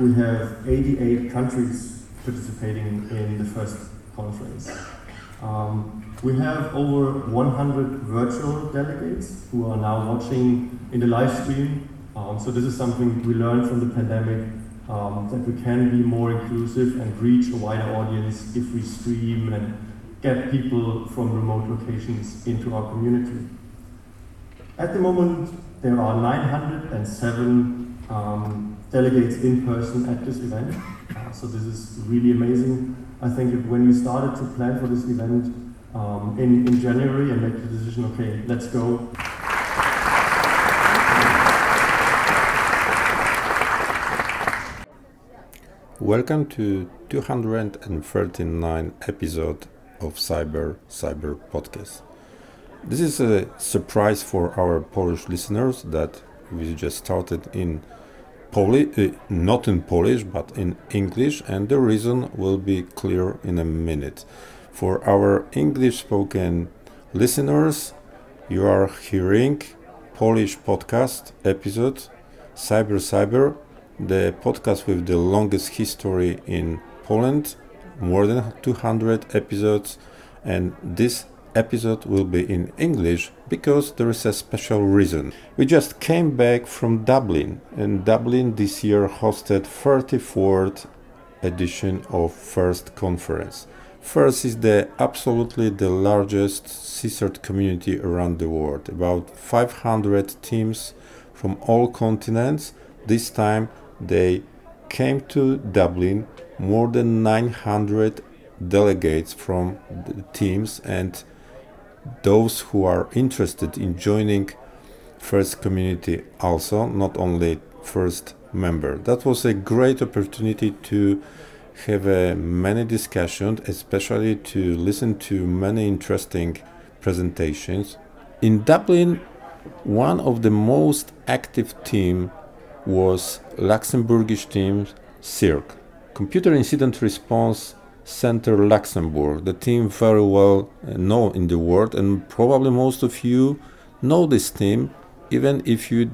we have 88 countries participating in the first conference. Um, we have over 100 virtual delegates who are now watching in the live stream. Um, so this is something we learned from the pandemic um, that we can be more inclusive and reach a wider audience if we stream and get people from remote locations into our community. At the moment, there are 907 um, delegates in person at this event. Uh, so this is really amazing. I think when we started to plan for this event um, in, in January and make the decision, okay, let's go. Welcome to 239 episode of Cyber Cyber Podcast. This is a surprise for our Polish listeners that we just started in Polish, uh, not in Polish, but in English, and the reason will be clear in a minute. For our English spoken listeners, you are hearing Polish podcast episode Cyber Cyber, the podcast with the longest history in Poland, more than 200 episodes, and this episode will be in English because there is a special reason. We just came back from Dublin, and Dublin this year hosted 34th edition of First Conference. First is the absolutely the largest CSIRT community around the world, about 500 teams from all continents. This time they came to Dublin, more than 900 delegates from the teams and those who are interested in joining first community also not only first member. That was a great opportunity to have many discussions especially to listen to many interesting presentations. In dublin one of the most active team was luxembourgish team CIRCL computer incident response Center Luxembourg, the team very well uh, known in the world, and probably most of you know this team, even if you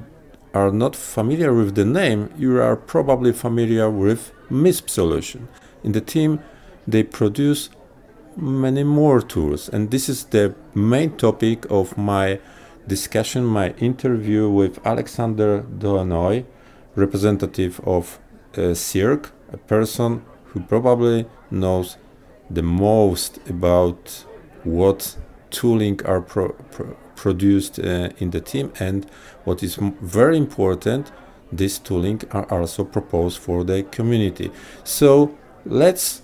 are not familiar with the name, you are probably familiar with MISP solution. In the team, they produce many more tools, and this is the main topic of my discussion, my interview with Alexander Dulaunoy, representative of uh, CIRCL, a person who probably knows the most about what tooling are pro pro produced uh, in the team. And what is very important this tooling are also proposed for the community. So let's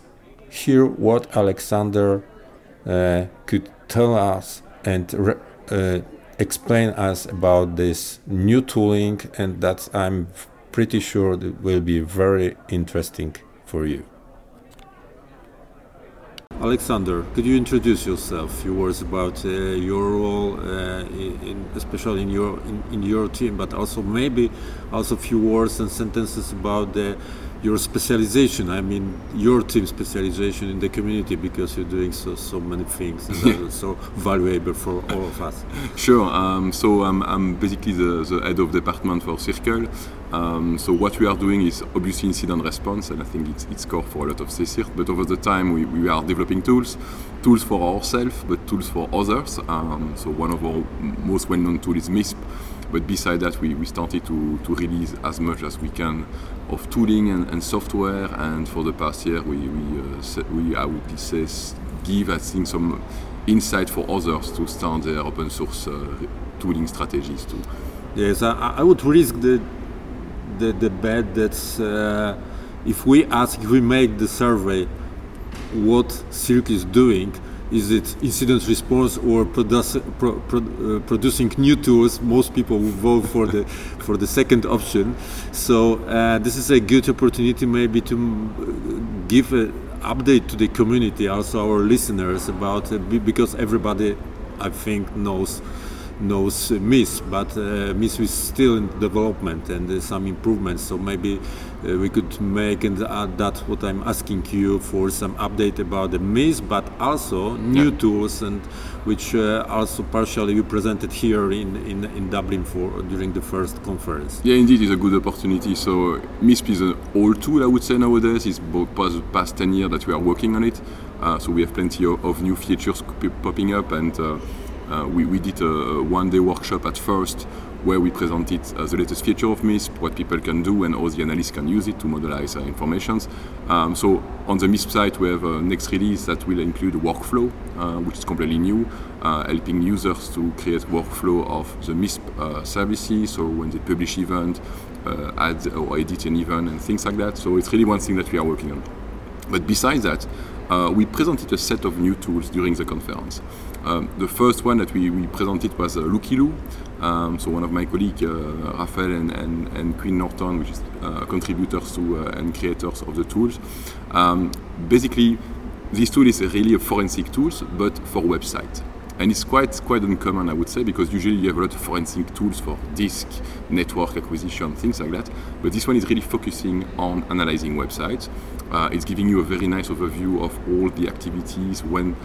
hear what alexander uh, could tell us and uh, explain us about this new tooling and that i'm pretty sure it will be very interesting for you Alexander, could you introduce yourself? Few words about uh, your role, uh, in, especially in your in, in, your team, but also maybe also few words and sentences about the, your specialization. I mean, your team specialization in the community because you're doing so so many things and so valuable for all of us. Sure. Um, so I'm, I'm basically the, the head of department for CIRCL. Um, so what we are doing is obviously incident response, and I think it's, it's core for a lot of CSIRT. But over the time, we, we are developing tools, tools for ourselves, but tools for others. Um, so one of our most well-known tools is MISP. But beside that, we, we started to, to release as much as we can of tooling and, and software. And for the past year, we, we, uh, we I would say, give, I think, some insight for others to start their open source uh, tooling strategies too. Yes, I, I would risk the the, the bet that uh, if we ask, if we make the survey, what CIRCL is doing, is it incident response or produce, pro, pro, uh, producing new tools? Most people will vote for the for the second option. So uh, this is a good opportunity, maybe to uh, give an update to the community, also our listeners, about uh, because everybody, I think, knows knows MISP, but uh, MISP is still in development and there's some improvements. So maybe uh, we could make and add that what I'm asking you for some update about the MISP, but also new yeah. tools and which uh, also partially you presented here in, in, in Dublin for during the first conference. Yeah, indeed, it's a good opportunity. So MISP is an old tool, I would say nowadays. It's past, past 10 years that we are working on it. Uh, so we have plenty of, of new features popping up and uh, uh, we, we, did a one-day workshop at first where we presented uh, the latest feature of MISP, what people can do, and how the analysts can use it to modelize uh, information. Um, so on the MISP site, we have a next release that will include a workflow, uh, which is completely new, uh, helping users to create workflow of the MISP uh, services. So when they publish event, add or edit an event, and things like that. So it's really one thing that we are working on. But besides that, we presented a set of new tools during the conference. Um, the first one that we, we presented was uh. Um, so one of my colleagues, uh, Raphael and, and, and, Quinn Norton, which is uh, contributors to uh, and creators of the tools. Um, basically, this tool is really a forensic tool, but for website. And it's quite quite uncommon, I would say, because usually you have a lot of forensic tools for disk, network acquisition, things like that. But this one is really focusing on analyzing websites. Uh, it's giving you a very nice overview of all the activities when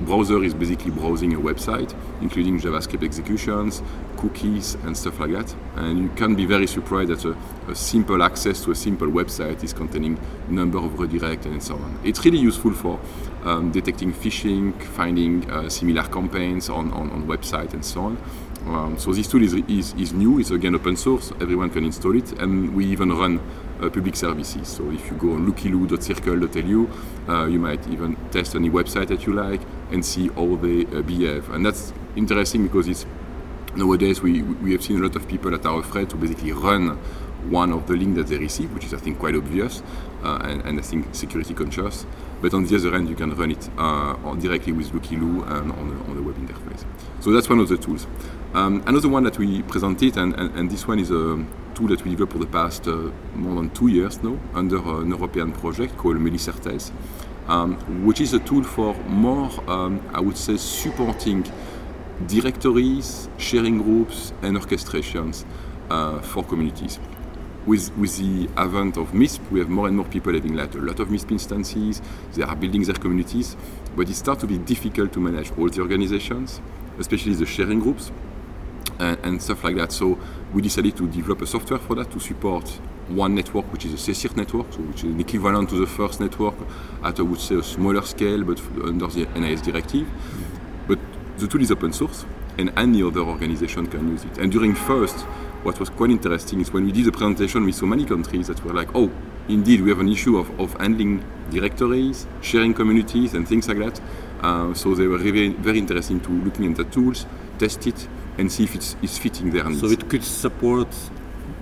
browser is basically browsing a website, including JavaScript executions, cookies, and stuff like that. And you can be very surprised that a, a simple access to a simple website is containing number of redirects and so on. It's really useful for um, detecting phishing, finding uh, similar campaigns on, on, on website and so on. Um, so this tool is, is, is new, it's again open source, everyone can install it, and we even run uh, public services. So if you go on lookyloo.circl.lu, uh, you might even test any website that you like and see how they uh, behave. And that's interesting because it's nowadays we, we have seen a lot of people that are afraid to basically run one of the links that they receive, which is I think quite obvious uh, and, and, I think security conscious. But on the other end, you can run it uh, directly with Lookyloo and on the, on the web interface. So that's one of the tools. Um, another one that we presented, and, and, and, this one is a tool that we developed for the past uh, more than two years now under an European project called MeliCERTes, um, which is a tool for more, um, I would say, supporting directories, sharing groups, and orchestrations uh, for communities. With, with the advent of MISP, we have more and more people having like a lot of MISP instances, they are building their communities, but it starts to be difficult to manage all the organizations, especially the sharing groups and, and, stuff like that. So we decided to develop a software for that to support one network, which is a CSIRT network, so which is an equivalent to the first network at, I would say, a smaller scale, but under the NIS directive. But the tool is open source, and any other organization can use it. And during FIRST, what was quite interesting is when we did the presentation with so many countries that were like, oh, indeed, we have an issue of, of handling directories, sharing communities, and things like that. Uh, so they were really very interested to looking at the tools, test it, and see if it's, it's fitting their needs. So it could support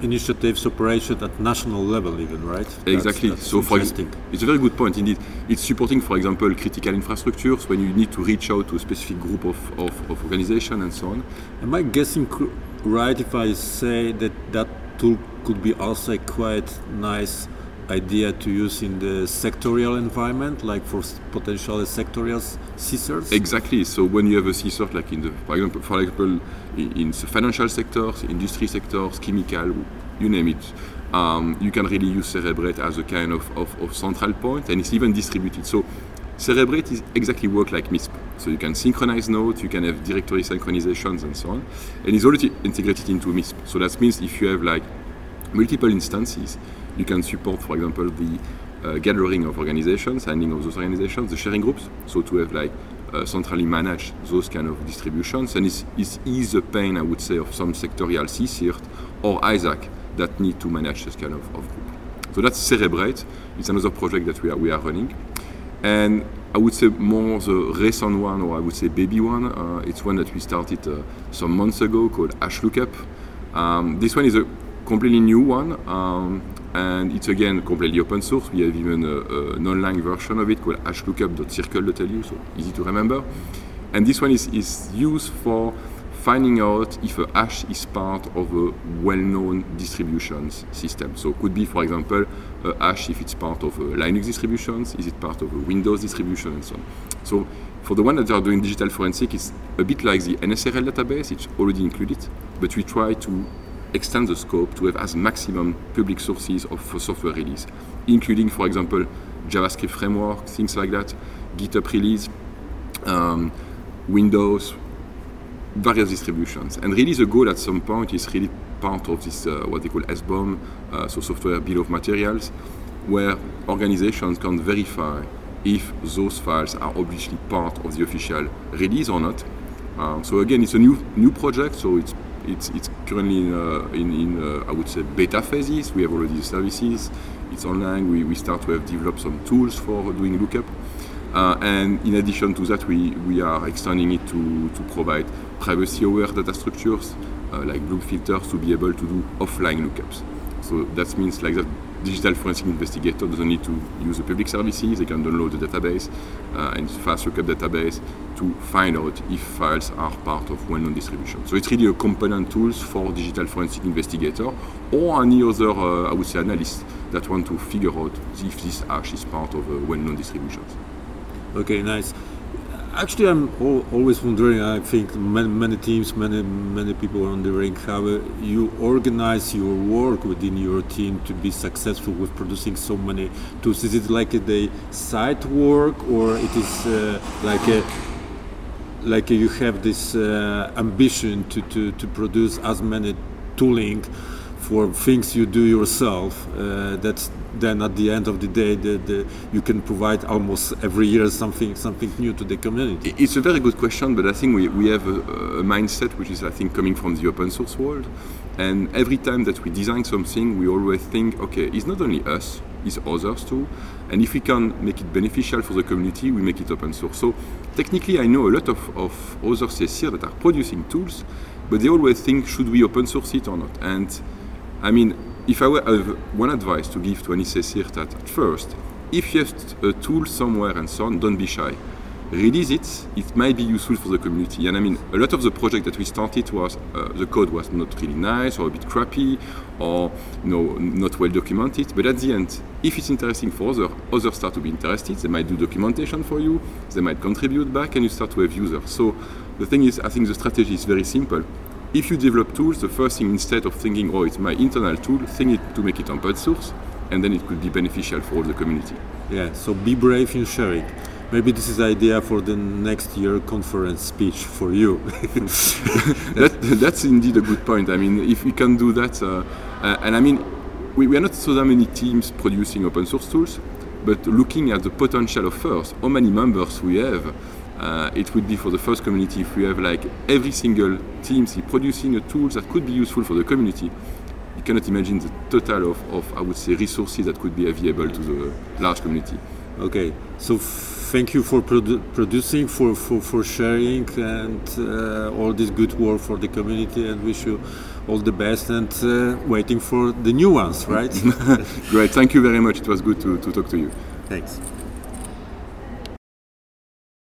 initiatives operation at national level even, right? Exactly. That's, that's so for it's a very good point indeed. It's supporting, for example, critical infrastructures when you need to reach out to a specific group of, of, of organization and so on. Am I guessing right if I say that that tool could be also quite nice idea to use in the sectorial environment, like for potential sectorial CSIRTs? Exactly. So when you have a CSIRT, like in the, for example, for example, in the financial sectors, industry sectors, chemical, you name it, um, you can really use Cerebrate as a kind of, of, of, central point, and it's even distributed. So Cerebrate is exactly work like MISP. So you can synchronize nodes, you can have directory synchronizations, and so on, and it's already integrated into MISP. So that means if you have like multiple instances, you can support, for example, the uh, gathering of organizations, handling of those organizations, the sharing groups, so to have like uh, centrally manage those kind of distributions, and it's, it's ease the pain, I would say, of some sectorial CSIRT or ISAC that need to manage this kind of, of group. So that's Cerebrate. It's another project that we are, we are running. And I would say more the recent one, or I would say baby one. Uh, it's one that we started uh, some months ago called HashLookup. Um, this one is a completely new one, um, and it's again completely open source. We have even a, a, an online version of it called hashlookup.circle.lu, so easy to remember. And this one is, is used for finding out if a hash is part of a well-known distributions system. So could be, for example, a hash if it's part of a Linux distributions, is it part of a Windows distribution, and so on. So For the one that are doing digital forensic, it's a bit like the NSRL database, it's already included, but we try to extend the scope to have as maximum public sources of software release, including, for example, JavaScript framework, things like that, GitHub release, um, Windows, various distributions. And really the goal at some point is really part of this, uh, what they call SBOM, uh, so software bill of materials, where organizations can verify if those files are obviously part of the official release or not. Uh, so again, it's a new new project, so it's it's, it's currently in, uh, in, in uh, I would say beta phases. We have already the services. It's online. We, we start to have developed some tools for doing lookup. Uh, and in addition to that, we, we are extending it to, to provide privacy-aware data structures uh, like Bloom filters to be able to do offline lookups. So that means like that digital forensic investigator doesn't need to use the public services. They can download the database uh, and fast lookup database to find out if files are part of well-known distribution. So it's really a component tools for digital forensic investigator or any other, uh, I would say, analyst that want to figure out if this hash is part of uh, well-known distributions. Okay, nice. Actually, I'm always wondering. I think many, many, teams, many many people are wondering how uh, you organize your work within your team to be successful with producing so many tools. Is it like a, side work, or it is uh, like a like you have this uh, ambition to, to, to produce as many tooling for things you do yourself uh, that then at the end of the day the, the, you can provide almost every year something something new to the community. It's a very good question but i think we, we have a, a mindset which is i think coming from the open source world. And every time that we design something we always think okay it's not only us it's others too. And if we can make it beneficial for the community we make it open source. So technically i know a lot of, of other CSIR that are producing tools but they always think should we open source it or not? And I mean, if I were have one advice to give to any CSIR that at first, if you have a tool somewhere and so on, don't be shy. Release it, it might be useful for the community. And I mean, a lot of the project that we started was, uh, the code was not really nice or a bit crappy or you know, not well documented. But at the end, if it's interesting for others, others start to be interested. They might do documentation for you, they might contribute back, and you start to have users. So the thing is, I think the strategy is very simple if you develop tools, the first thing instead of thinking, oh, it's my internal tool, think it to make it open source, and then it could be beneficial for all the community. Yeah, so be brave in sharing. Maybe this is the idea for the next year conference speech for you. that, that's indeed a good point. I mean, if we can do that, uh, uh, and I mean, we, we are not so many teams producing open source tools, but looking at the potential of first, how many members we have, uh, it would be for the first community if we have like every single team producing a tool that could be useful for the community. You cannot imagine the total of, of I would say, resources that could be available to the large community. Okay, so thank you for produ producing, for, for, for sharing, and uh, all this good work for the community, and wish you all the best and uh, waiting for the new ones, right? Great, thank you very much. It was good to, to talk to you. Thanks.